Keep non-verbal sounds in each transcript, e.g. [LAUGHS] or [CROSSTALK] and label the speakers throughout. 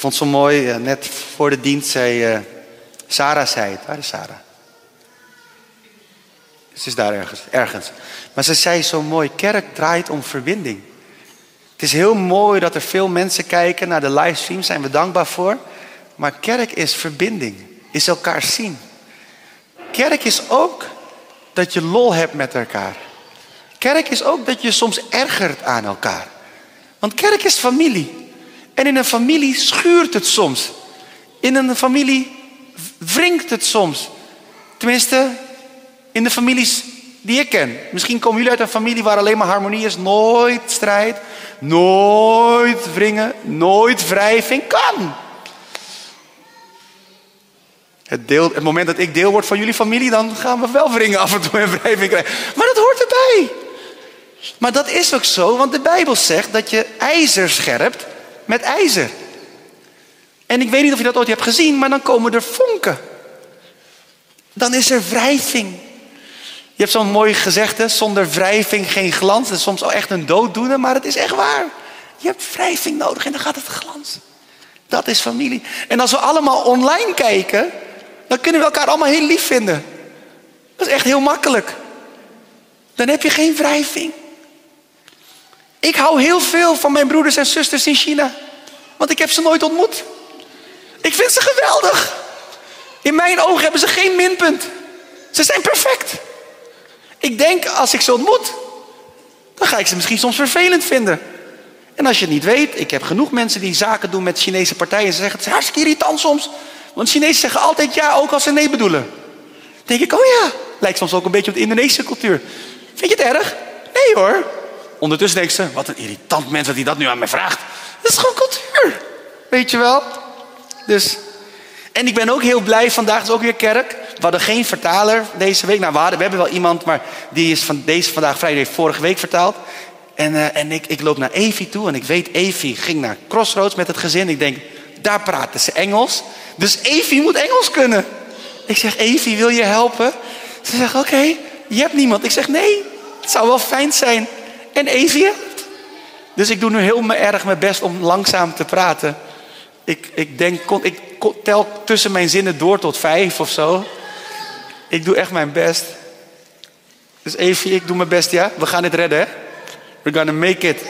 Speaker 1: Vond zo mooi, eh, net voor de dienst zei eh, Sarah zei het. Waar is Sarah? Ze is daar ergens, ergens. Maar ze zei zo mooi, kerk draait om verbinding. Het is heel mooi dat er veel mensen kijken naar de livestream, zijn we dankbaar voor. Maar kerk is verbinding, is elkaar zien. Kerk is ook dat je lol hebt met elkaar. Kerk is ook dat je soms ergert aan elkaar. Want kerk is familie. En in een familie schuurt het soms. In een familie wringt het soms. Tenminste, in de families die ik ken. Misschien komen jullie uit een familie waar alleen maar harmonie is. Nooit strijd, nooit wringen, nooit wrijving. Kan. Het, het moment dat ik deel word van jullie familie, dan gaan we wel wringen af en toe en wrijving krijgen. Maar dat hoort erbij. Maar dat is ook zo, want de Bijbel zegt dat je ijzer scherpt met ijzer. En ik weet niet of je dat ooit hebt gezien, maar dan komen er vonken. Dan is er wrijving. Je hebt zo'n mooi gezegde, zonder wrijving geen glans. Dat is soms al echt een dooddoener, maar het is echt waar. Je hebt wrijving nodig en dan gaat het glans. Dat is familie. En als we allemaal online kijken, dan kunnen we elkaar allemaal heel lief vinden. Dat is echt heel makkelijk. Dan heb je geen wrijving. Ik hou heel veel van mijn broeders en zusters in China. Want ik heb ze nooit ontmoet. Ik vind ze geweldig. In mijn ogen hebben ze geen minpunt. Ze zijn perfect. Ik denk als ik ze ontmoet, dan ga ik ze misschien soms vervelend vinden. En als je het niet weet, ik heb genoeg mensen die zaken doen met Chinese partijen. Ze zeggen het is hartstikke irritant soms. Want Chinezen zeggen altijd ja, ook als ze nee bedoelen. Dan denk ik, oh ja, lijkt soms ook een beetje op de Indonesische cultuur. Vind je het erg? Nee hoor. Ondertussen denkt ze, wat een irritant mens dat hij dat nu aan mij vraagt. Dat is gewoon cultuur. Weet je wel? Dus, en ik ben ook heel blij, vandaag is ook weer kerk. We hadden geen vertaler deze week. Nou, we, hadden, we hebben wel iemand, maar die is van deze vandaag vrijdag vorige week vertaald. En, uh, en ik, ik loop naar Evie toe en ik weet, Evie ging naar Crossroads met het gezin. Ik denk, daar praten ze Engels. Dus Evie moet Engels kunnen. Ik zeg, Evie, wil je helpen? Ze zegt, oké, je hebt niemand. Ik zeg, nee, het zou wel fijn zijn. En helpt. Dus ik doe nu heel erg mijn best om langzaam te praten. Ik, ik denk, ik tel tussen mijn zinnen door tot vijf of zo. Ik doe echt mijn best. Dus Evie, ik doe mijn best, ja? We gaan dit redden, hè? We're gonna make it.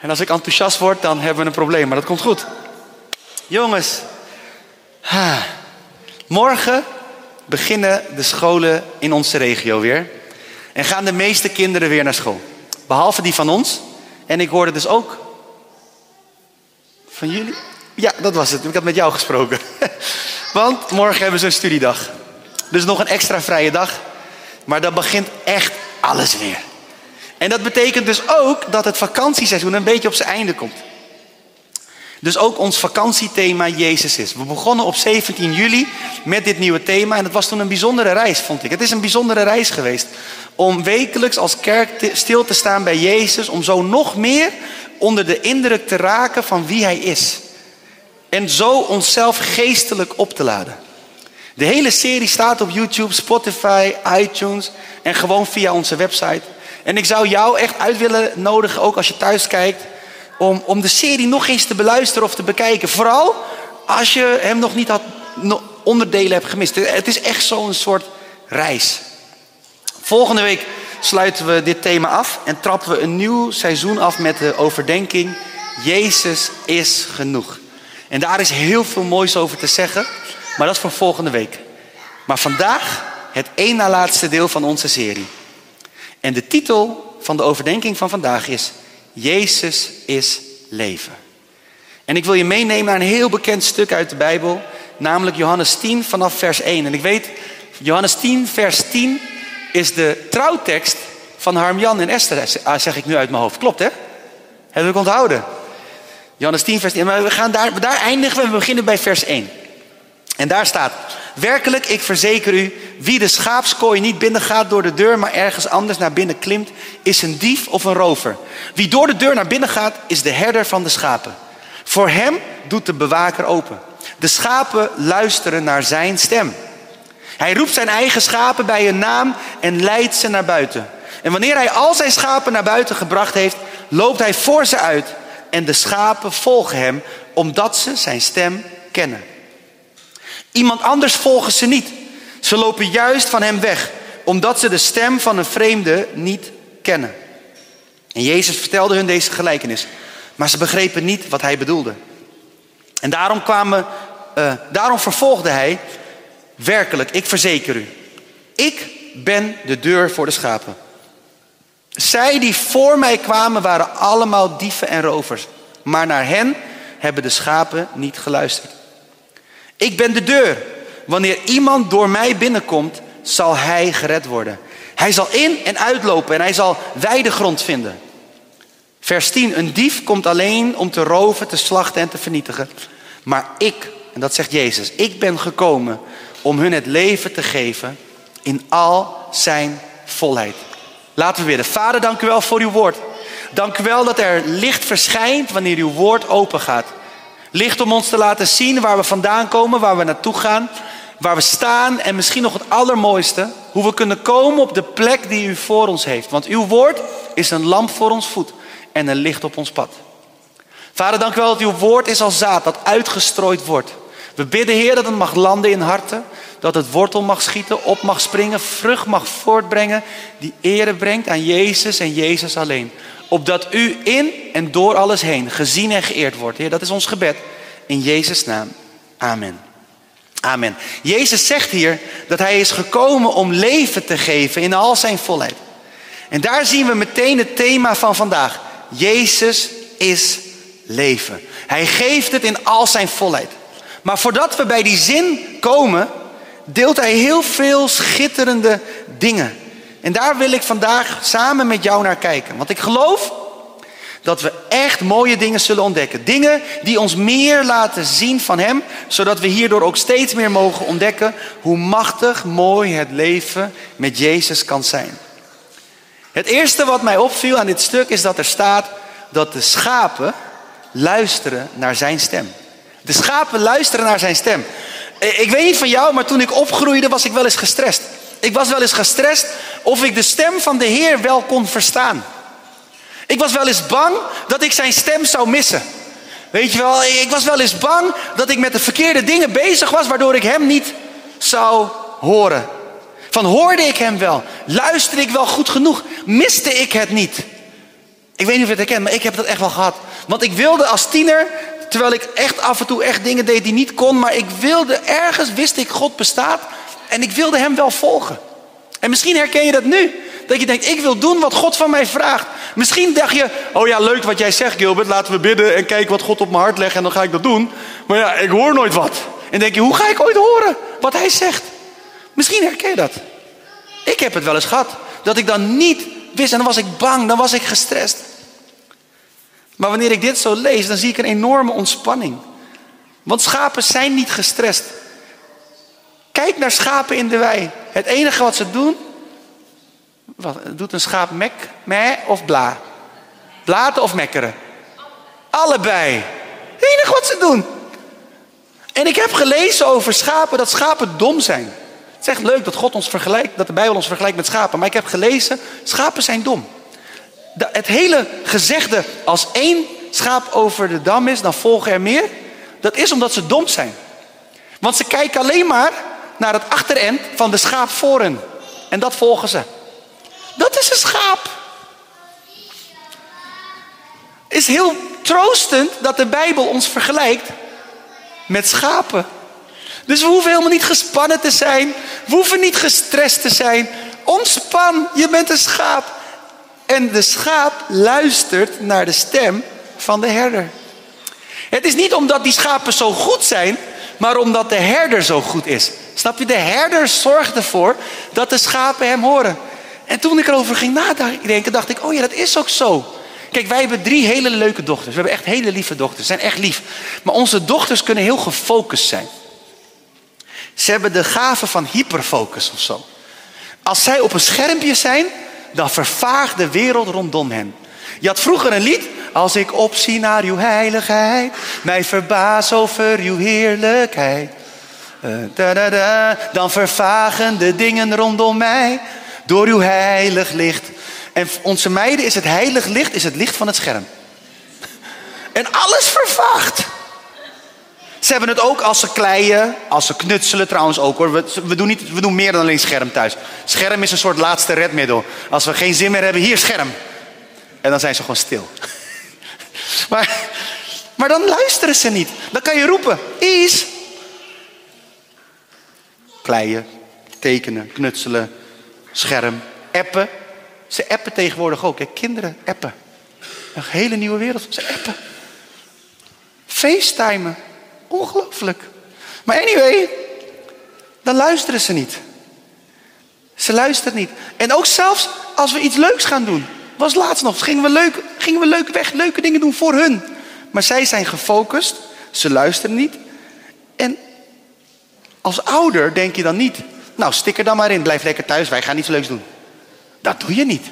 Speaker 1: En als ik enthousiast word, dan hebben we een probleem. Maar dat komt goed. Jongens. Morgen beginnen de scholen in onze regio weer. En gaan de meeste kinderen weer naar school. Behalve die van ons. En ik hoorde dus ook van jullie. Ja, dat was het. Ik had met jou gesproken. [LAUGHS] Want morgen hebben ze een studiedag. Dus nog een extra vrije dag. Maar dan begint echt alles weer. En dat betekent dus ook dat het vakantieseizoen een beetje op zijn einde komt. Dus ook ons vakantiethema Jezus is. We begonnen op 17 juli met dit nieuwe thema. En het was toen een bijzondere reis, vond ik. Het is een bijzondere reis geweest. Om wekelijks als kerk stil te staan bij Jezus. Om zo nog meer onder de indruk te raken van wie Hij is. En zo onszelf geestelijk op te laden. De hele serie staat op YouTube, Spotify, iTunes en gewoon via onze website. En ik zou jou echt uit willen nodigen, ook als je thuis kijkt, om, om de serie nog eens te beluisteren of te bekijken. Vooral als je hem nog niet had, onderdelen hebt gemist. Het is echt zo'n soort reis. Volgende week sluiten we dit thema af en trappen we een nieuw seizoen af met de overdenking: Jezus is genoeg. En daar is heel veel moois over te zeggen, maar dat is voor volgende week. Maar vandaag het één na laatste deel van onze serie. En de titel van de overdenking van vandaag is Jezus is leven. En ik wil je meenemen naar een heel bekend stuk uit de Bijbel, namelijk Johannes 10 vanaf vers 1. En ik weet, Johannes 10 vers 10 is de trouwtekst van Harmjan en Esther, ah, zeg ik nu uit mijn hoofd. Klopt hè? Heb ik onthouden. Johannes 10 vers 1. Maar we gaan daar, daar eindigen we beginnen bij vers 1. En daar staat, werkelijk, ik verzeker u, wie de schaapskooi niet binnengaat door de deur, maar ergens anders naar binnen klimt, is een dief of een rover. Wie door de deur naar binnen gaat, is de herder van de schapen. Voor hem doet de bewaker open. De schapen luisteren naar zijn stem. Hij roept zijn eigen schapen bij een naam en leidt ze naar buiten. En wanneer hij al zijn schapen naar buiten gebracht heeft, loopt hij voor ze uit en de schapen volgen hem, omdat ze zijn stem kennen. Iemand anders volgen ze niet. Ze lopen juist van hem weg, omdat ze de stem van een vreemde niet kennen. En Jezus vertelde hun deze gelijkenis, maar ze begrepen niet wat hij bedoelde. En daarom, kwamen, uh, daarom vervolgde hij, werkelijk, ik verzeker u, ik ben de deur voor de schapen. Zij die voor mij kwamen waren allemaal dieven en rovers, maar naar hen hebben de schapen niet geluisterd. Ik ben de deur. Wanneer iemand door mij binnenkomt, zal hij gered worden. Hij zal in en uitlopen en hij zal wijde grond vinden. Vers 10. Een dief komt alleen om te roven, te slachten en te vernietigen. Maar ik, en dat zegt Jezus, ik ben gekomen om hun het leven te geven in al zijn volheid. Laten we bidden. Vader, dank u wel voor uw woord. Dank u wel dat er licht verschijnt wanneer uw woord open gaat. Licht om ons te laten zien waar we vandaan komen, waar we naartoe gaan, waar we staan en misschien nog het allermooiste, hoe we kunnen komen op de plek die u voor ons heeft. Want uw woord is een lamp voor ons voet en een licht op ons pad. Vader, dank u wel dat uw woord is als zaad dat uitgestrooid wordt. We bidden, Heer, dat het mag landen in harten, dat het wortel mag schieten, op mag springen, vrucht mag voortbrengen, die ere brengt aan Jezus en Jezus alleen. Opdat u in en door alles heen gezien en geëerd wordt. Heer, dat is ons gebed. In Jezus' naam. Amen. Amen. Jezus zegt hier dat hij is gekomen om leven te geven in al zijn volheid. En daar zien we meteen het thema van vandaag. Jezus is leven. Hij geeft het in al zijn volheid. Maar voordat we bij die zin komen, deelt hij heel veel schitterende dingen. En daar wil ik vandaag samen met jou naar kijken. Want ik geloof dat we echt mooie dingen zullen ontdekken. Dingen die ons meer laten zien van Hem, zodat we hierdoor ook steeds meer mogen ontdekken hoe machtig mooi het leven met Jezus kan zijn. Het eerste wat mij opviel aan dit stuk is dat er staat dat de schapen luisteren naar Zijn stem. De schapen luisteren naar Zijn stem. Ik weet niet van jou, maar toen ik opgroeide was ik wel eens gestrest. Ik was wel eens gestrest of ik de stem van de Heer wel kon verstaan. Ik was wel eens bang dat ik zijn stem zou missen. Weet je wel, ik was wel eens bang dat ik met de verkeerde dingen bezig was, waardoor ik hem niet zou horen. Van hoorde ik hem wel? Luisterde ik wel goed genoeg? Miste ik het niet? Ik weet niet of je het herkent, maar ik heb dat echt wel gehad. Want ik wilde als tiener, terwijl ik echt af en toe echt dingen deed die niet kon, maar ik wilde ergens, wist ik God bestaat en ik wilde hem wel volgen. En misschien herken je dat nu. Dat je denkt, ik wil doen wat God van mij vraagt. Misschien dacht je, oh ja, leuk wat jij zegt Gilbert. Laten we bidden en kijken wat God op mijn hart legt en dan ga ik dat doen. Maar ja, ik hoor nooit wat. En denk je, hoe ga ik ooit horen wat hij zegt? Misschien herken je dat. Ik heb het wel eens gehad. Dat ik dan niet wist en dan was ik bang, dan was ik gestrest. Maar wanneer ik dit zo lees, dan zie ik een enorme ontspanning. Want schapen zijn niet gestrest. Kijk naar schapen in de wei. Het enige wat ze doen. Wat, doet een schaap mek, meh of bla? Blaten of mekkeren? Allebei. Het enige wat ze doen. En ik heb gelezen over schapen dat schapen dom zijn. Het is echt leuk dat God ons vergelijkt, dat de Bijbel ons vergelijkt met schapen. Maar ik heb gelezen, schapen zijn dom. Het hele gezegde, als één schaap over de dam is, dan volgen er meer. Dat is omdat ze dom zijn. Want ze kijken alleen maar naar het achterend van de schaap hen. En dat volgen ze. Dat is een schaap. Is heel troostend dat de Bijbel ons vergelijkt met schapen. Dus we hoeven helemaal niet gespannen te zijn. We hoeven niet gestrest te zijn. Ontspan, je bent een schaap. En de schaap luistert naar de stem van de herder. Het is niet omdat die schapen zo goed zijn, maar omdat de herder zo goed is. Snap je? De herder zorgt ervoor dat de schapen hem horen. En toen ik erover ging nadenken, dacht ik, oh ja, dat is ook zo. Kijk, wij hebben drie hele leuke dochters. We hebben echt hele lieve dochters. Ze zijn echt lief. Maar onze dochters kunnen heel gefocust zijn. Ze hebben de gave van hyperfocus of zo. Als zij op een schermpje zijn, dan vervaagt de wereld rondom hen. Je had vroeger een lied. Als ik opzie naar uw heiligheid, mij verbaas over uw heerlijkheid. Da, dan vervagen de dingen rondom mij door uw heilig licht. En onze meiden is het heilig licht, is het licht van het scherm. [LAUGHS] En alles vervaagt. Ze hebben het ook als ze kleien, als ze knutselen trouwens ook hoor. We, we, doen niet, we doen meer dan alleen scherm thuis. Scherm is een soort laatste redmiddel. Als we geen zin meer hebben, hier scherm. En dan zijn ze gewoon stil. [LAUGHS] Maar, maar dan luisteren ze niet. Dan kan je roepen, Is. Kleien, tekenen, knutselen, scherm, appen. Ze appen tegenwoordig ook. Hè? Kinderen appen. Een hele nieuwe wereld. Ze appen. FaceTimen. Ongelooflijk. Maar anyway, dan luisteren ze niet. Ze luisteren niet. En ook zelfs als we iets leuks gaan doen. Was laatst nog, gingen we, leuk, gingen we leuk weg, leuke dingen doen voor hun. Maar zij zijn gefocust, ze luisteren niet. En als ouder denk je dan niet, nou stik er dan maar in, blijf lekker thuis, wij gaan iets leuks doen. Dat doe je niet.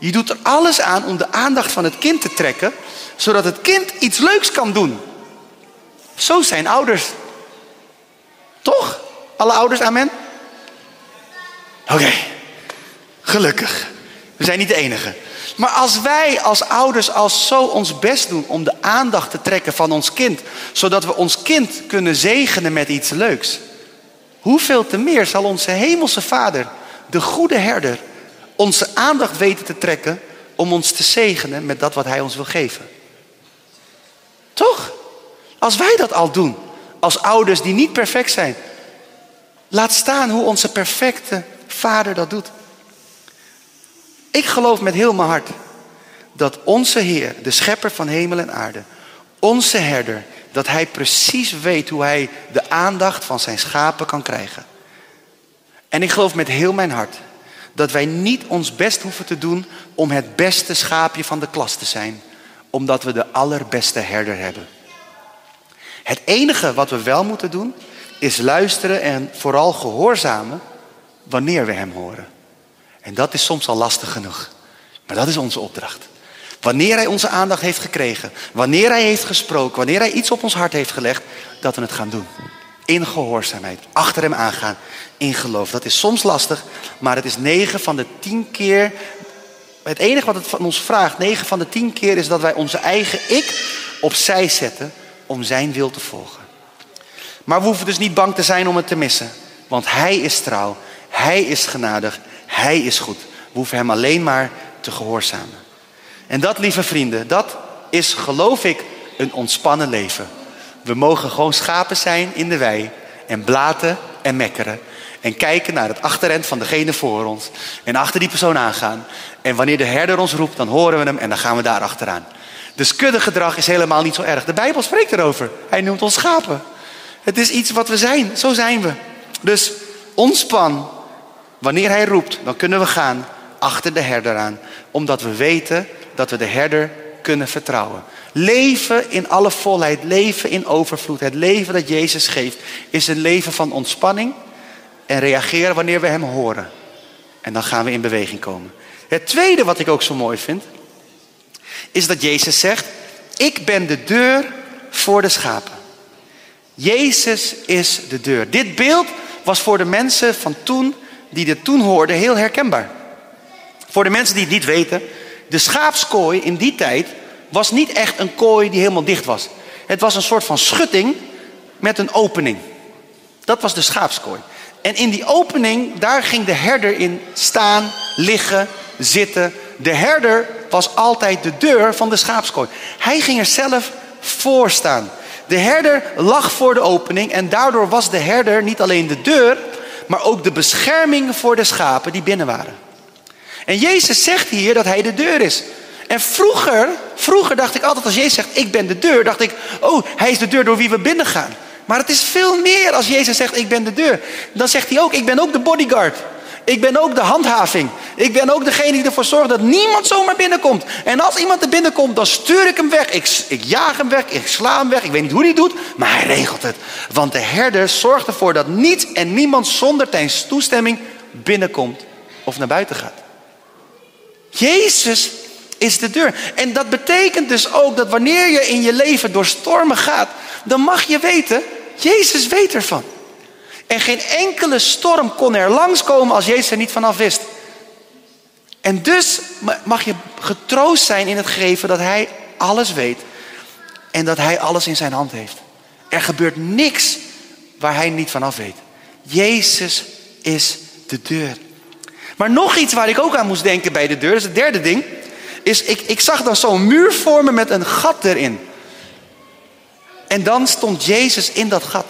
Speaker 1: Je doet er alles aan om de aandacht van het kind te trekken, zodat het kind iets leuks kan doen. Zo zijn ouders. Toch? Alle ouders, amen? Oké, gelukkig. We zijn niet de enige. Maar als wij als ouders als zo ons best doen om de aandacht te trekken van ons kind, zodat we ons kind kunnen zegenen met iets leuks, hoeveel te meer zal onze hemelse Vader, de goede herder, onze aandacht weten te trekken om ons te zegenen met dat wat Hij ons wil geven. Toch? Als wij dat al doen, als ouders die niet perfect zijn, laat staan hoe onze perfecte Vader dat doet. Ik geloof met heel mijn hart dat onze Heer, de schepper van hemel en aarde, onze herder, dat Hij precies weet hoe Hij de aandacht van zijn schapen kan krijgen. En ik geloof met heel mijn hart dat wij niet ons best hoeven te doen om het beste schaapje van de klas te zijn, omdat we de allerbeste herder hebben. Het enige wat we wel moeten doen, is luisteren en vooral gehoorzamen wanneer we Hem horen. En dat is soms al lastig genoeg. Maar dat is onze opdracht. Wanneer Hij onze aandacht heeft gekregen, wanneer Hij heeft gesproken, wanneer Hij iets op ons hart heeft gelegd, dat we het gaan doen. In gehoorzaamheid, achter Hem aangaan, in geloof. Dat is soms lastig, maar het is negen van de tien keer. Het enige wat het van ons vraagt, negen van de tien keer, is dat wij onze eigen ik opzij zetten om Zijn wil te volgen. Maar we hoeven dus niet bang te zijn om het te missen, want Hij is trouw, Hij is genadig, Hij is goed. We hoeven Hem alleen maar te gehoorzamen. En dat, lieve vrienden, dat is, geloof ik, een ontspannen leven. We mogen gewoon schapen zijn in de wei en blaten en mekkeren. En kijken naar het achterend van degene voor ons. En achter die persoon aangaan. En wanneer de herder ons roept, dan horen we hem en dan gaan we daar achteraan. Dus kuddegedrag is helemaal niet zo erg. De Bijbel spreekt erover. Hij noemt ons schapen. Het is iets wat we zijn. Zo zijn we. Dus ontspan. Wanneer hij roept, dan kunnen we gaan achter de herder aan. Omdat we weten dat we de herder kunnen vertrouwen. Leven in alle volheid, leven in overvloed. Het leven dat Jezus geeft is een leven van ontspanning en reageren wanneer we Hem horen. En dan gaan we in beweging komen. Het tweede wat ik ook zo mooi vind, is dat Jezus zegt, ik ben de deur voor de schapen. Jezus is de deur. Dit beeld was voor de mensen van toen, die dit toen hoorden, heel herkenbaar. Voor de mensen die het niet weten, de schaapskooi in die tijd was niet echt een kooi die helemaal dicht was. Het was een soort van schutting met een opening. Dat was de schaapskooi. En in die opening, daar ging de herder in staan, liggen, zitten. De herder was altijd de deur van de schaapskooi. Hij ging er zelf voor staan. De herder lag voor de opening en daardoor was de herder niet alleen de deur, maar ook de bescherming voor de schapen die binnen waren. En Jezus zegt hier dat hij de deur is. En vroeger, vroeger dacht ik altijd als Jezus zegt ik ben de deur, dacht ik, oh hij is de deur door wie we binnen gaan. Maar het is veel meer als Jezus zegt ik ben de deur. Dan zegt hij ook ik ben ook de bodyguard. Ik ben ook de handhaving. Ik ben ook degene die ervoor zorgt dat niemand zomaar binnenkomt. En als iemand er binnenkomt, dan stuur ik hem weg. Ik, ik jaag hem weg, ik sla hem weg. Ik weet niet hoe hij doet, maar hij regelt het. Want de herder zorgt ervoor dat niets en niemand zonder zijn toestemming binnenkomt of naar buiten gaat. Jezus is de deur. En dat betekent dus ook dat wanneer je in je leven door stormen gaat, dan mag je weten, Jezus weet ervan. En geen enkele storm kon er langskomen als Jezus er niet vanaf wist. En dus mag je getroost zijn in het geven dat Hij alles weet. en dat hij alles in zijn hand heeft. Er gebeurt niks waar hij niet vanaf weet. Jezus is de deur. Maar nog iets waar ik ook aan moest denken bij de deur, dat is het derde ding, is ik, ik zag dan zo'n muur vormen met een gat erin. En dan stond Jezus in dat gat.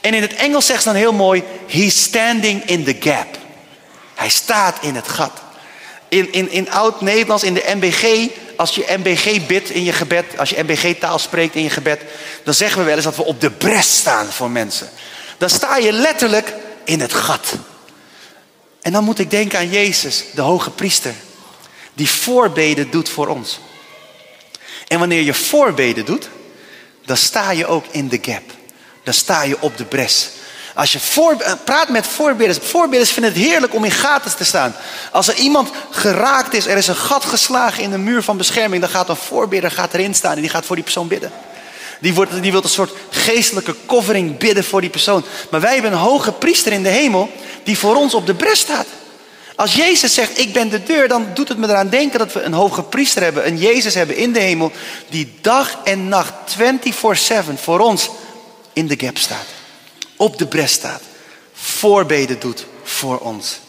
Speaker 1: En in het Engels zegt ze dan heel mooi, he's standing in the gap. Hij staat in het gat. In, in, in oud-Nederlands, in de MBG, als je MBG bidt in je gebed, als je MBG-taal spreekt in je gebed, dan zeggen we wel eens dat we op de bres staan voor mensen. Dan sta je letterlijk in het gat. En dan moet ik denken aan Jezus, de hoge priester, die voorbeden doet voor ons. En wanneer je voorbeden doet, dan sta je ook in de gap. Dan sta je op de bres. Als je voor, eh, praat met voorbidders. Voorbidders vinden het heerlijk om in gaten te staan. Als er iemand geraakt is, er is een gat geslagen in de muur van bescherming, dan gaat een voorbidder gaat erin staan en die gaat voor die persoon bidden. Die, wordt, die wil een soort geestelijke covering bidden voor die persoon. Maar wij hebben een hoge priester in de hemel die voor ons op de bres staat. Als Jezus zegt, ik ben de deur, dan doet het me eraan denken dat we een hoge priester hebben, een Jezus hebben in de hemel, die dag en nacht 24-7 voor ons in de gap staat op de bres staat, voorbeden doet voor ons.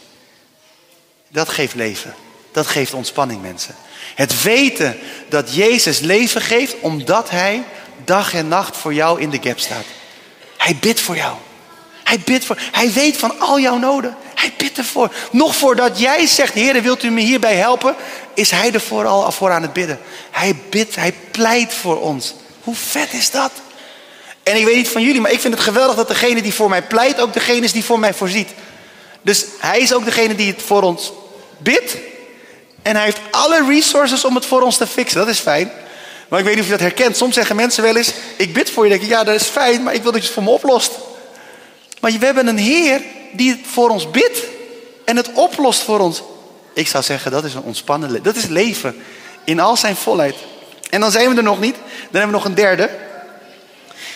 Speaker 1: Dat geeft leven. Dat geeft ontspanning, mensen. Het weten dat Jezus leven geeft omdat Hij dag en nacht voor jou in de gap staat. Hij bidt voor jou. Hij bidt voor. Hij weet van al jouw noden. Hij bidt ervoor. Nog voordat jij zegt, Heer, wilt u me hierbij helpen? Is Hij er vooral voor aan het bidden. Hij bidt, Hij pleit voor ons. Hoe vet is dat? En ik weet niet van jullie, maar ik vind het geweldig dat degene die voor mij pleit ook degene is die voor mij voorziet. Dus hij is ook degene die het voor ons bidt. En hij heeft alle resources om het voor ons te fixen. Dat is fijn. Maar ik weet niet of je dat herkent. Soms zeggen mensen wel eens: Ik bid voor je. Denk ik, ja, dat is fijn, maar ik wil dat je het voor me oplost. Maar we hebben een Heer die voor ons bidt en het oplost voor ons. Ik zou zeggen, dat is een ontspannen leven. Dat is leven in al zijn volheid. En dan zijn we er nog niet. Dan hebben we nog een derde.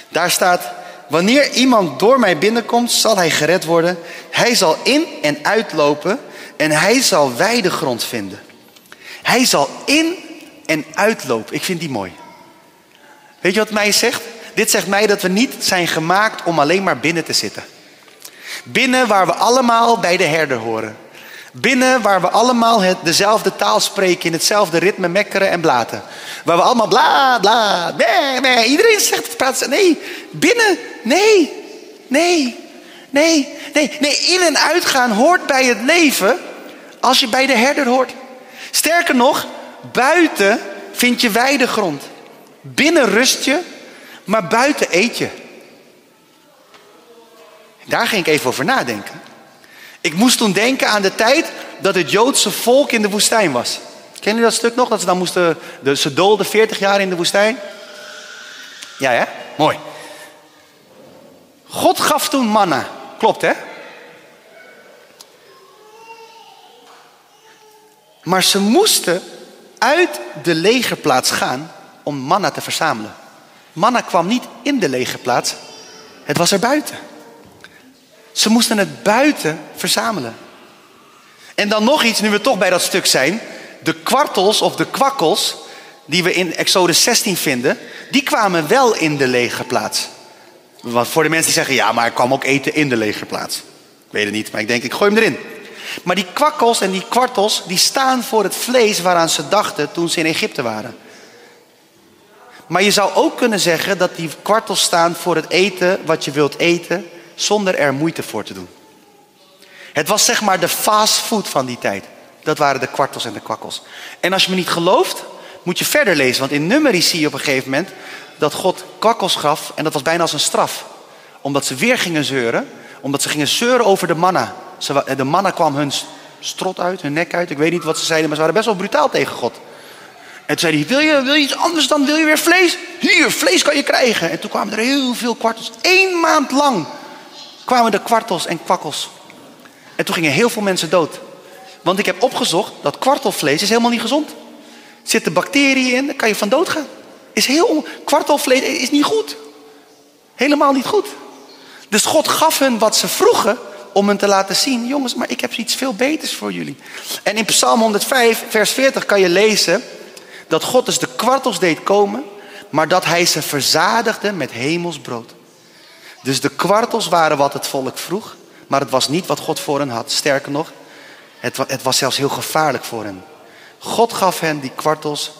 Speaker 1: Daar staat, wanneer iemand door mij binnenkomt, zal hij gered worden. Hij zal in en uitlopen en hij zal wijde grond vinden. Hij zal in en uitlopen. Ik vind die mooi. Weet je wat mij zegt? Dit zegt mij dat we niet zijn gemaakt om alleen maar binnen te zitten. Binnen waar we allemaal bij de herder horen. Binnen waar we allemaal het, dezelfde taal spreken, in hetzelfde ritme mekkeren en blaten. Waar we allemaal bla bla, nee, nee. Iedereen zegt praat. Nee, binnen, nee, nee, nee, nee. Nee, in en uitgaan hoort bij het leven als je bij de herder hoort. Sterker nog, buiten vind je weidegrond. Binnen rust je, maar buiten eet je. Daar ging ik even over nadenken. Ik moest toen denken aan de tijd dat het Joodse volk in de woestijn was. Kennen jullie dat stuk nog? Dat ze dan moesten, ze doolden 40 jaar in de woestijn. Ja, hè? Mooi. God gaf toen manna. Klopt, hè? Maar ze moesten uit de legerplaats gaan om manna te verzamelen. Manna kwam niet in de legerplaats, het was er buiten. Ze moesten het buiten verzamelen. En dan nog iets, nu we toch bij dat stuk zijn. De kwartels of de kwakkels, die we in Exodus 16 vinden, die kwamen wel in de legerplaats. Want voor de mensen die zeggen, ja, maar er kwam ook eten in de legerplaats. Ik weet het niet, maar ik denk, ik gooi hem erin. Maar die kwakkels en die kwartels, die staan voor het vlees waaraan ze dachten toen ze in Egypte waren. Maar je zou ook kunnen zeggen dat die kwartels staan voor het eten wat je wilt eten zonder er moeite voor te doen. Het was zeg maar de fast food van die tijd. Dat waren de kwartels en de kwakkels. En als je me niet gelooft, moet je verder lezen. Want in Nummerie zie je op een gegeven moment dat God kwakkels gaf. En dat was bijna als een straf. Omdat ze weer gingen zeuren. Omdat ze gingen zeuren over de manna. De manna kwam hun strot uit, hun nek uit. Ik weet niet wat ze zeiden, maar ze waren best wel brutaal tegen God. En toen zei hij, wil je, wil je iets anders dan? Wil je weer vlees? Hier, vlees kan je krijgen. En toen kwamen er heel veel kwartels. Eén maand lang kwamen de kwartels en kwakkels. En toen gingen heel veel mensen dood. Want ik heb opgezocht dat kwartelvlees is helemaal niet gezond. Er zitten bacteriën in, daar kan je van dood gaan. Is heel Kwartelvlees is niet goed. Helemaal niet goed. Dus God gaf hun wat ze vroegen om hen te laten zien. Jongens, maar ik heb iets veel beters voor jullie. En in Psalm 105, vers 40 kan je lezen dat God dus de kwartels deed komen. maar dat hij ze verzadigde met hemels brood. Dus de kwartels waren wat het volk vroeg, maar het was niet wat God voor hen had. Sterker nog, het, het was zelfs heel gevaarlijk voor hen. God gaf hen die kwartels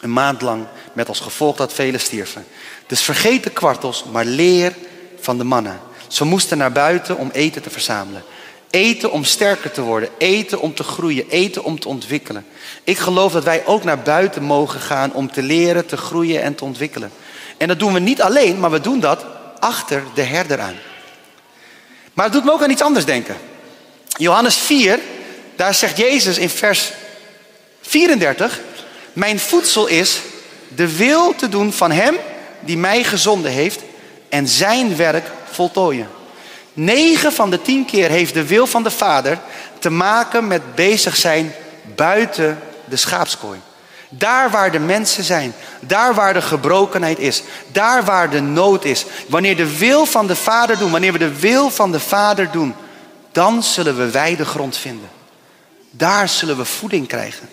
Speaker 1: een maand lang, met als gevolg dat velen stierven. Dus vergeet de kwartels, maar leer van de mannen. Ze moesten naar buiten om eten te verzamelen. Eten om sterker te worden. Eten om te groeien. Eten om te ontwikkelen. Ik geloof dat wij ook naar buiten mogen gaan om te leren, te groeien en te ontwikkelen. En dat doen we niet alleen, maar we doen dat achter de herder aan. Maar het doet me ook aan iets anders denken. Johannes 4, daar zegt Jezus in vers 34: Mijn voedsel is de wil te doen van Hem die mij gezonden heeft en zijn werk voltooien. Negen van de tien keer heeft de wil van de Vader te maken met bezig zijn buiten de schaapskooi. Daar waar de mensen zijn, daar waar de gebrokenheid is, daar waar de nood is. Wanneer de wil van de Vader doen, wanneer we de wil van de Vader doen, dan zullen we wijde grond vinden. Daar zullen we voeding krijgen.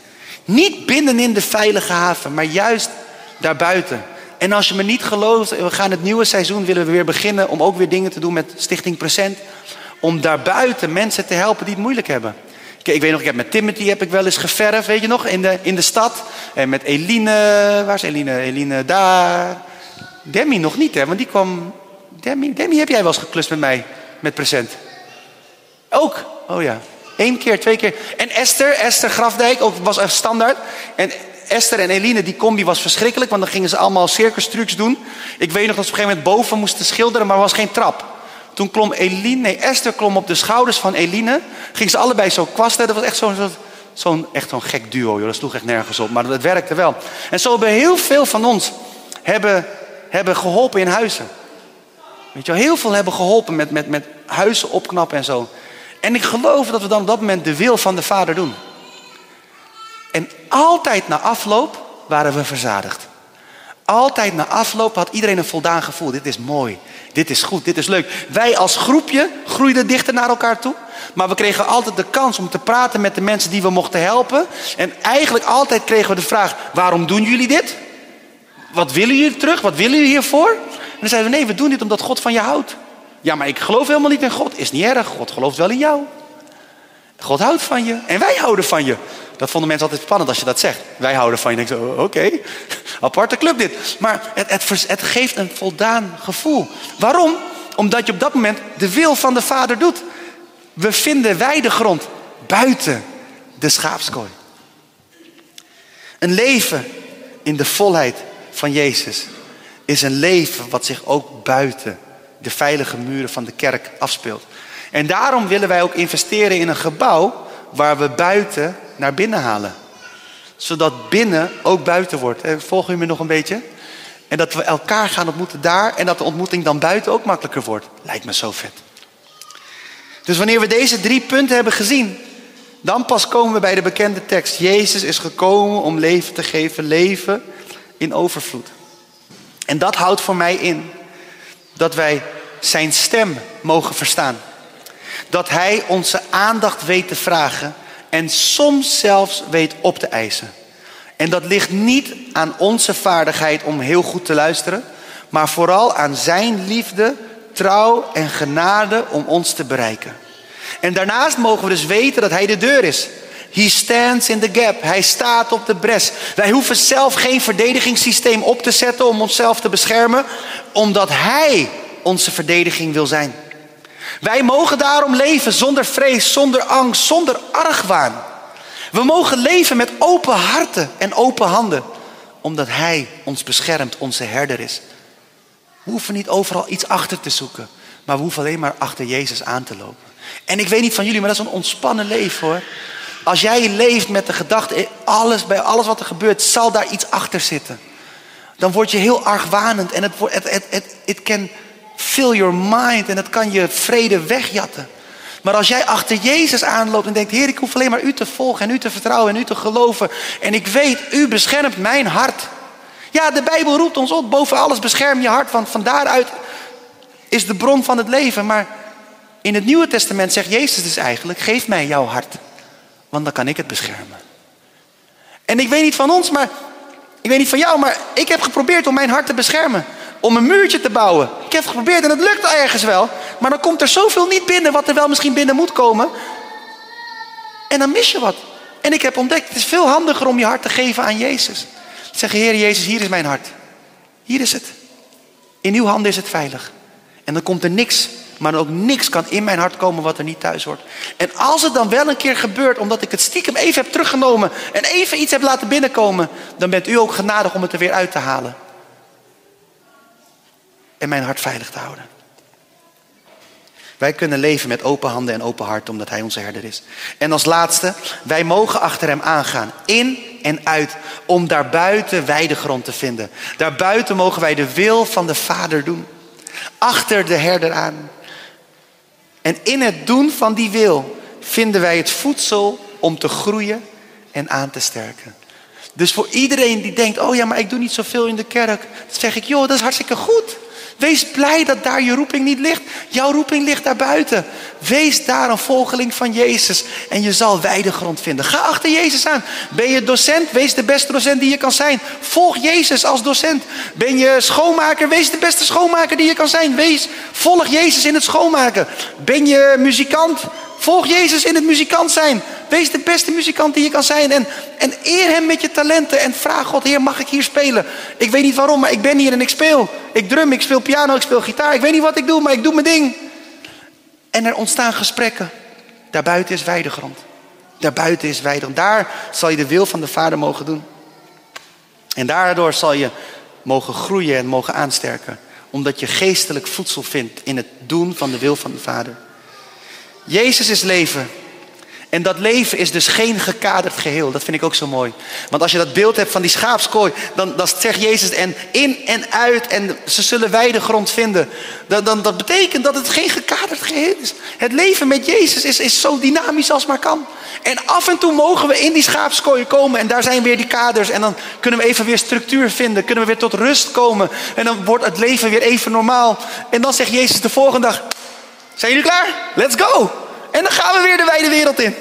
Speaker 1: Niet binnenin de veilige haven, maar juist daarbuiten. En als je me niet gelooft, we gaan het nieuwe seizoen willen we weer beginnen om ook weer dingen te doen met Stichting Present. Om daarbuiten mensen te helpen die het moeilijk hebben. Ik weet nog, ik heb met Timothy heb ik wel eens geverfd, weet je nog, in de, in de stad. En met Eline, waar is Eline? Eline daar. Demi nog niet, hè, want die kwam... Demi, Demi heb jij wel eens geklust met mij, met present? Ook? Oh ja. Eén keer, twee keer. En Esther, Esther Grafdijk, ook was een standaard. En Esther en Eline, die combi was verschrikkelijk, want dan gingen ze allemaal circus doen. Ik weet nog dat ze op een gegeven moment boven moesten schilderen, maar er was geen trap. Toen klom Eline, nee, Esther klom op de schouders van Eline. Ging ze allebei zo kwasten. Dat was echt zo'n zo'n gek duo, joh. dat sloeg echt nergens op. Maar het werkte wel. En zo hebben heel veel van ons hebben, hebben geholpen in huizen. Weet je wel, heel veel hebben geholpen met, met, met huizen opknappen en zo. En ik geloof dat we dan op dat moment de wil van de Vader doen. En altijd na afloop waren we verzadigd. Altijd na afloop had iedereen een voldaan gevoel. Dit is mooi, dit is goed, dit is leuk. Wij als groepje groeiden dichter naar elkaar toe. Maar we kregen altijd de kans om te praten met de mensen die we mochten helpen. En eigenlijk altijd kregen we de vraag: waarom doen jullie dit? Wat willen jullie terug? Wat willen jullie hiervoor? En dan zeiden we: nee, we doen dit omdat God van je houdt. Ja, maar ik geloof helemaal niet in God. Is niet erg, God gelooft wel in jou. God houdt van je en wij houden van je. Dat vonden mensen altijd spannend als je dat zegt. Wij houden van je. Zo, oké, [LAUGHS] aparte club dit. Maar het, het, geeft een voldaan gevoel. Waarom? Omdat je op dat moment de wil van de Vader doet. We vinden weidegrond buiten de schaapskooi. Een leven in de volheid van Jezus is een leven wat zich ook buiten de veilige muren van de kerk afspeelt. En daarom willen wij ook investeren in een gebouw waar we buiten naar binnen halen. Zodat binnen ook buiten wordt. Eh, volgen u me nog een beetje? En dat we elkaar gaan ontmoeten daar en dat de ontmoeting dan buiten ook makkelijker wordt. Lijkt me zo vet. Dus wanneer we deze drie punten hebben gezien, dan pas komen we bij de bekende tekst. Jezus is gekomen om leven te geven, leven in overvloed. En dat houdt voor mij in dat wij zijn stem mogen verstaan. Dat Hij onze aandacht weet te vragen en soms zelfs weet op te eisen. En dat ligt niet aan onze vaardigheid om heel goed te luisteren, maar vooral aan Zijn liefde, trouw en genade om ons te bereiken. En daarnaast mogen we dus weten dat Hij de deur is. He stands in the gap. Hij staat op de bres. Wij hoeven zelf geen verdedigingssysteem op te zetten om onszelf te beschermen, omdat Hij onze verdediging wil zijn. Wij mogen daarom leven zonder vrees, zonder angst, zonder argwaan. We mogen leven met open harten en open handen, omdat Hij ons beschermt, onze herder is. We hoeven niet overal iets achter te zoeken, maar we hoeven alleen maar achter Jezus aan te lopen. En ik weet niet van jullie, maar dat is een ontspannen leven hoor. Als jij leeft met de gedachte, alles, bij alles wat er gebeurt, zal daar iets achter zitten. Dan word je heel argwanend en het, het, het, het, het can fill your mind en het kan je vrede wegjatten. Maar als jij achter Jezus aanloopt en denkt, Heer, ik hoef alleen maar u te volgen en u te vertrouwen en u te geloven. En ik weet, u beschermt mijn hart. Ja, de Bijbel roept ons op, boven alles bescherm je hart, want van daaruit is de bron van het leven. Maar in het Nieuwe Testament zegt Jezus dus eigenlijk, geef mij jouw hart, want dan kan ik het beschermen. En ik weet niet van ons, maar Ik weet niet van jou, maar ik heb geprobeerd om mijn hart te beschermen. Om een muurtje te bouwen. Ik heb het geprobeerd en het lukt ergens wel. Maar dan komt er zoveel niet binnen wat er wel misschien binnen moet komen. En dan mis je wat. En ik heb ontdekt, het is veel handiger om je hart te geven aan Jezus. Zeggen, Heer Jezus, hier is mijn hart. Hier is het. In uw handen is het veilig. En dan komt er niks, maar ook niks kan in mijn hart komen wat er niet thuis hoort. En als het dan wel een keer gebeurt, omdat ik het stiekem even heb teruggenomen en even iets heb laten binnenkomen, dan bent u ook genadig om het er weer uit te halen. En mijn hart veilig te houden. Wij kunnen leven met open handen en open hart, omdat Hij onze herder is. En als laatste, wij mogen achter Hem aangaan, in en uit, om daarbuiten weidegrond te vinden. Daarbuiten mogen wij de wil van de Vader doen. Achter de herder aan. En in het doen van die wil vinden wij het voedsel om te groeien en aan te sterken. Dus voor iedereen die denkt, oh ja, maar ik doe niet zoveel in de kerk, dan zeg ik, joh, dat is hartstikke goed. Wees blij dat daar je roeping niet ligt. Jouw roeping ligt daar buiten. Wees daar een volgeling van Jezus en je zal wijde grond vinden. Ga achter Jezus aan. Ben je docent? Wees de beste docent die je kan zijn. Volg Jezus als docent. Ben je schoonmaker? Wees de beste schoonmaker die je kan zijn. Wees, volg Jezus in het schoonmaken. Ben je muzikant? Volg Jezus in het muzikant zijn. Wees de beste muzikant die je kan zijn. En, en eer hem met je talenten. En vraag God, Heer, mag ik hier spelen? Ik weet niet waarom, maar ik ben hier en ik speel. Ik drum, ik speel piano, ik speel gitaar. Ik weet niet wat ik doe, maar ik doe mijn ding. En er ontstaan gesprekken. Daarbuiten is weidegrond. Daarbuiten is weidegrond. Daar zal je de wil van de Vader mogen doen. En daardoor zal je mogen groeien en mogen aansterken. Omdat je geestelijk voedsel vindt in het doen van de wil van de Vader. Jezus is leven. En dat leven is dus geen gekaderd geheel. Dat vind ik ook zo mooi. Want als je dat beeld hebt van die schaapskooi, dan, dan zegt Jezus en in en uit en ze zullen wijde grond vinden. Dan, dan, dat betekent dat het geen gekaderd geheel is. Het leven met Jezus is, is zo dynamisch als maar kan. En af en toe mogen we in die schaapskooi komen en daar zijn weer die kaders. En dan kunnen we even weer structuur vinden, kunnen we weer tot rust komen. En dan wordt het leven weer even normaal. En dan zegt Jezus de volgende dag, zijn jullie klaar? Let's go! En dan gaan we weer de wijde wereld in.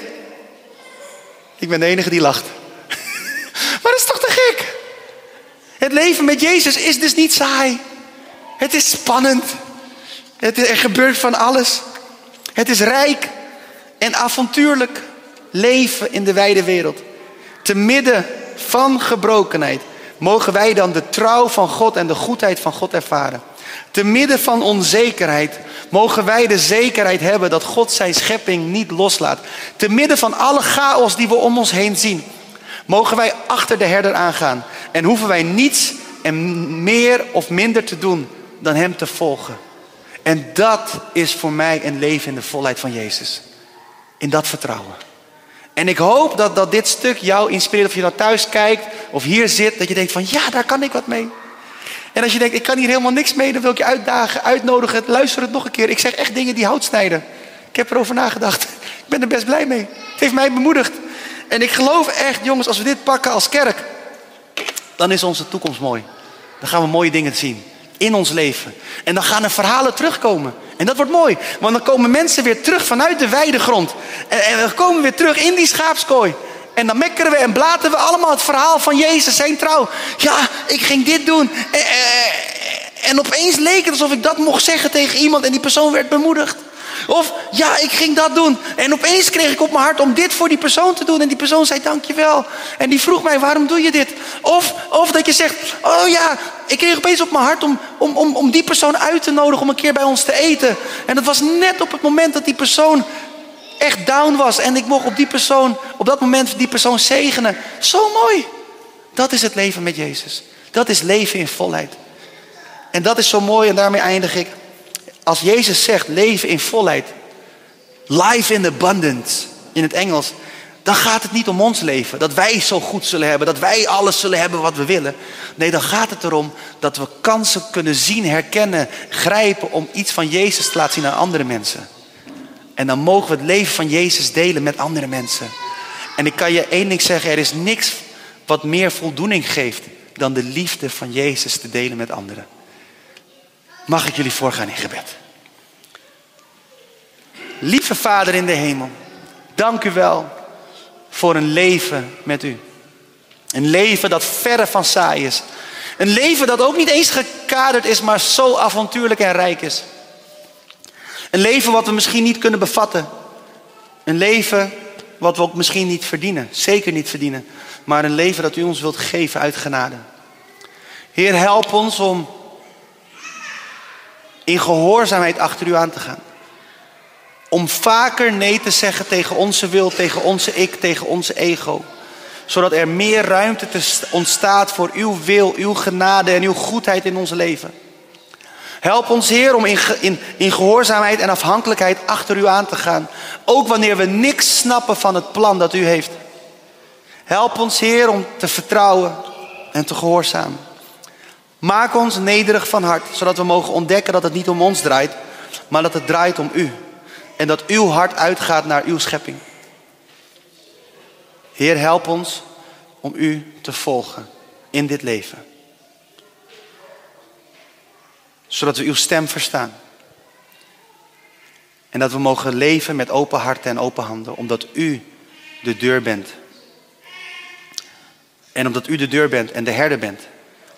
Speaker 1: Ik ben de enige die lacht. [LAUGHS] maar dat is toch te gek? Het leven met Jezus is dus niet saai. Het is spannend. Het er gebeurt van alles. Het is rijk en avontuurlijk leven in de wijde wereld. Te midden van gebrokenheid mogen wij dan de trouw van God en de goedheid van God ervaren. Te midden van onzekerheid mogen wij de zekerheid hebben dat God zijn schepping niet loslaat. Te midden van alle chaos die we om ons heen zien, mogen wij achter de herder aangaan. En hoeven wij niets en meer of minder te doen dan hem te volgen. En dat is voor mij een leven in de volheid van Jezus. In dat vertrouwen. En ik hoop dat, dat dit stuk jou inspireert. Of je nou thuis kijkt of hier zit. Dat je denkt van ja, daar kan ik wat mee. En als je denkt, ik kan hier helemaal niks mee, dan wil ik je uitdagen, uitnodigen. Luister het nog een keer. Ik zeg echt dingen die hout snijden. Ik heb erover nagedacht. [LAUGHS] Ik ben er best blij mee. Het heeft mij bemoedigd. En ik geloof echt, jongens, als we dit pakken als kerk, dan is onze toekomst mooi. Dan gaan we mooie dingen zien in ons leven. En dan gaan er verhalen terugkomen. En dat wordt mooi, want dan komen mensen weer terug vanuit de weidegrond. En, en komen weer terug in die schaapskooi. En dan mekkeren we en blaten we allemaal het verhaal van Jezus, zijn trouw. Ja, ik ging dit doen. En, en opeens leek het alsof ik dat mocht zeggen tegen iemand en die persoon werd bemoedigd. Of ja, ik ging dat doen. En opeens kreeg ik op mijn hart om dit voor die persoon te doen. En die persoon zei dankjewel. En die vroeg mij, waarom doe je dit? Of, of dat je zegt, oh ja, ik kreeg opeens op mijn hart om, om, om, om die persoon uit te nodigen om een keer bij ons te eten. En dat was net op het moment dat die persoon echt down was. En ik mocht op die persoon, op dat moment die persoon zegenen. Zo mooi. Dat is het leven met Jezus. Dat is leven in volheid. En dat is zo mooi en daarmee eindig ik. Als Jezus zegt leven in volheid, life in abundance in het Engels, dan gaat het niet om ons leven. Dat wij zo goed zullen hebben, dat wij alles zullen hebben wat we willen. Nee, dan gaat het erom dat we kansen kunnen zien, herkennen, grijpen om iets van Jezus te laten zien aan andere mensen. En dan mogen we het leven van Jezus delen met andere mensen. En ik kan je één ding zeggen, er is niks wat meer voldoening geeft dan de liefde van Jezus te delen met anderen. Mag ik jullie voorgaan in gebed? Lieve Vader in de hemel, dank u wel voor een leven met u. Een leven dat verre van saai is. Een leven dat ook niet eens gekaderd is, maar zo avontuurlijk en rijk is. Een leven wat we misschien niet kunnen bevatten. Een leven wat we ook misschien niet verdienen. Zeker niet verdienen. Maar een leven dat u ons wilt geven uit genade. Heer, help ons om in gehoorzaamheid achter u aan te gaan. Om vaker nee te zeggen tegen onze wil, tegen onze ik, tegen onze ego. Zodat er meer ruimte ontstaat voor uw wil, uw genade en uw goedheid in ons leven. Help ons, Heer, om in, in, in gehoorzaamheid en afhankelijkheid achter u aan te gaan. Ook wanneer we niks snappen van het plan dat u heeft. Help ons, Heer, om te vertrouwen en te gehoorzamen. Maak ons nederig van hart, zodat we mogen ontdekken dat het niet om ons draait, maar dat het draait om u. En dat uw hart uitgaat naar uw schepping. Heer, help ons om u te volgen in dit leven. Zodat we uw stem verstaan. En dat we mogen leven met open harten en open handen, omdat u de deur bent. En omdat u de deur bent en de herder bent,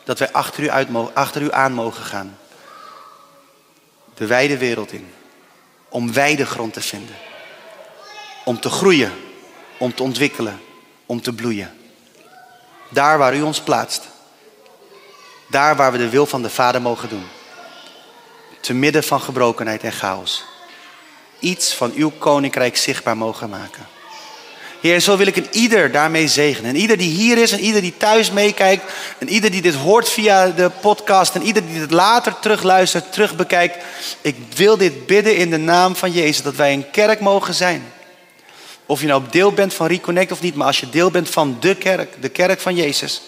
Speaker 1: dat wij achter u, uit achter u aan mogen gaan. De wijde wereld in. Om wijde grond te vinden. Om te groeien. Om te ontwikkelen. Om te bloeien. Daar waar u ons plaatst. Daar waar we de wil van de Vader mogen doen. Te midden van gebrokenheid en chaos. Iets van uw koninkrijk zichtbaar mogen maken. Heer, zo wil ik een ieder daarmee zegenen. En ieder die hier is, en ieder die thuis meekijkt, en ieder die dit hoort via de podcast, en ieder die dit later terugluistert, terugbekijkt. Ik wil dit bidden in de naam van Jezus, dat wij een kerk mogen zijn. Of je nou deel bent van Reconnect of niet, maar als je deel bent van de kerk, de kerk van Jezus.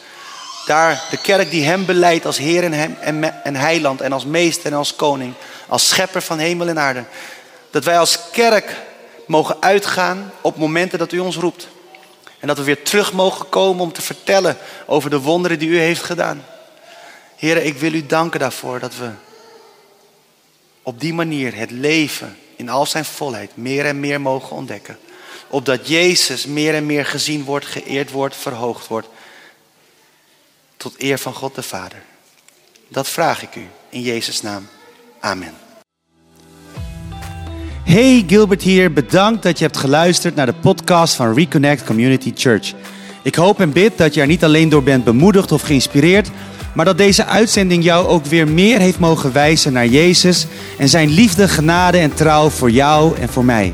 Speaker 1: Daar, de kerk die hem beleidt als Heer en, hem, en, Heiland en als Meester en als Koning. Als Schepper van hemel en aarde. Dat wij als kerk mogen uitgaan op momenten dat u ons roept. En dat we weer terug mogen komen om te vertellen over de wonderen die u heeft gedaan. Heren, ik wil u danken daarvoor dat we op die manier het leven in al zijn volheid meer en meer mogen ontdekken. Opdat Jezus meer en meer gezien wordt, geëerd wordt, verhoogd wordt. Tot eer van God de Vader. Dat vraag ik u in Jezus' naam. Amen.
Speaker 2: Hey Gilbert hier, bedankt dat je hebt geluisterd naar de podcast van Reconnect Community Church. Ik hoop en bid dat je er niet alleen door bent bemoedigd of geïnspireerd, maar dat deze uitzending jou ook weer meer heeft mogen wijzen naar Jezus en zijn liefde, genade en trouw voor jou en voor mij.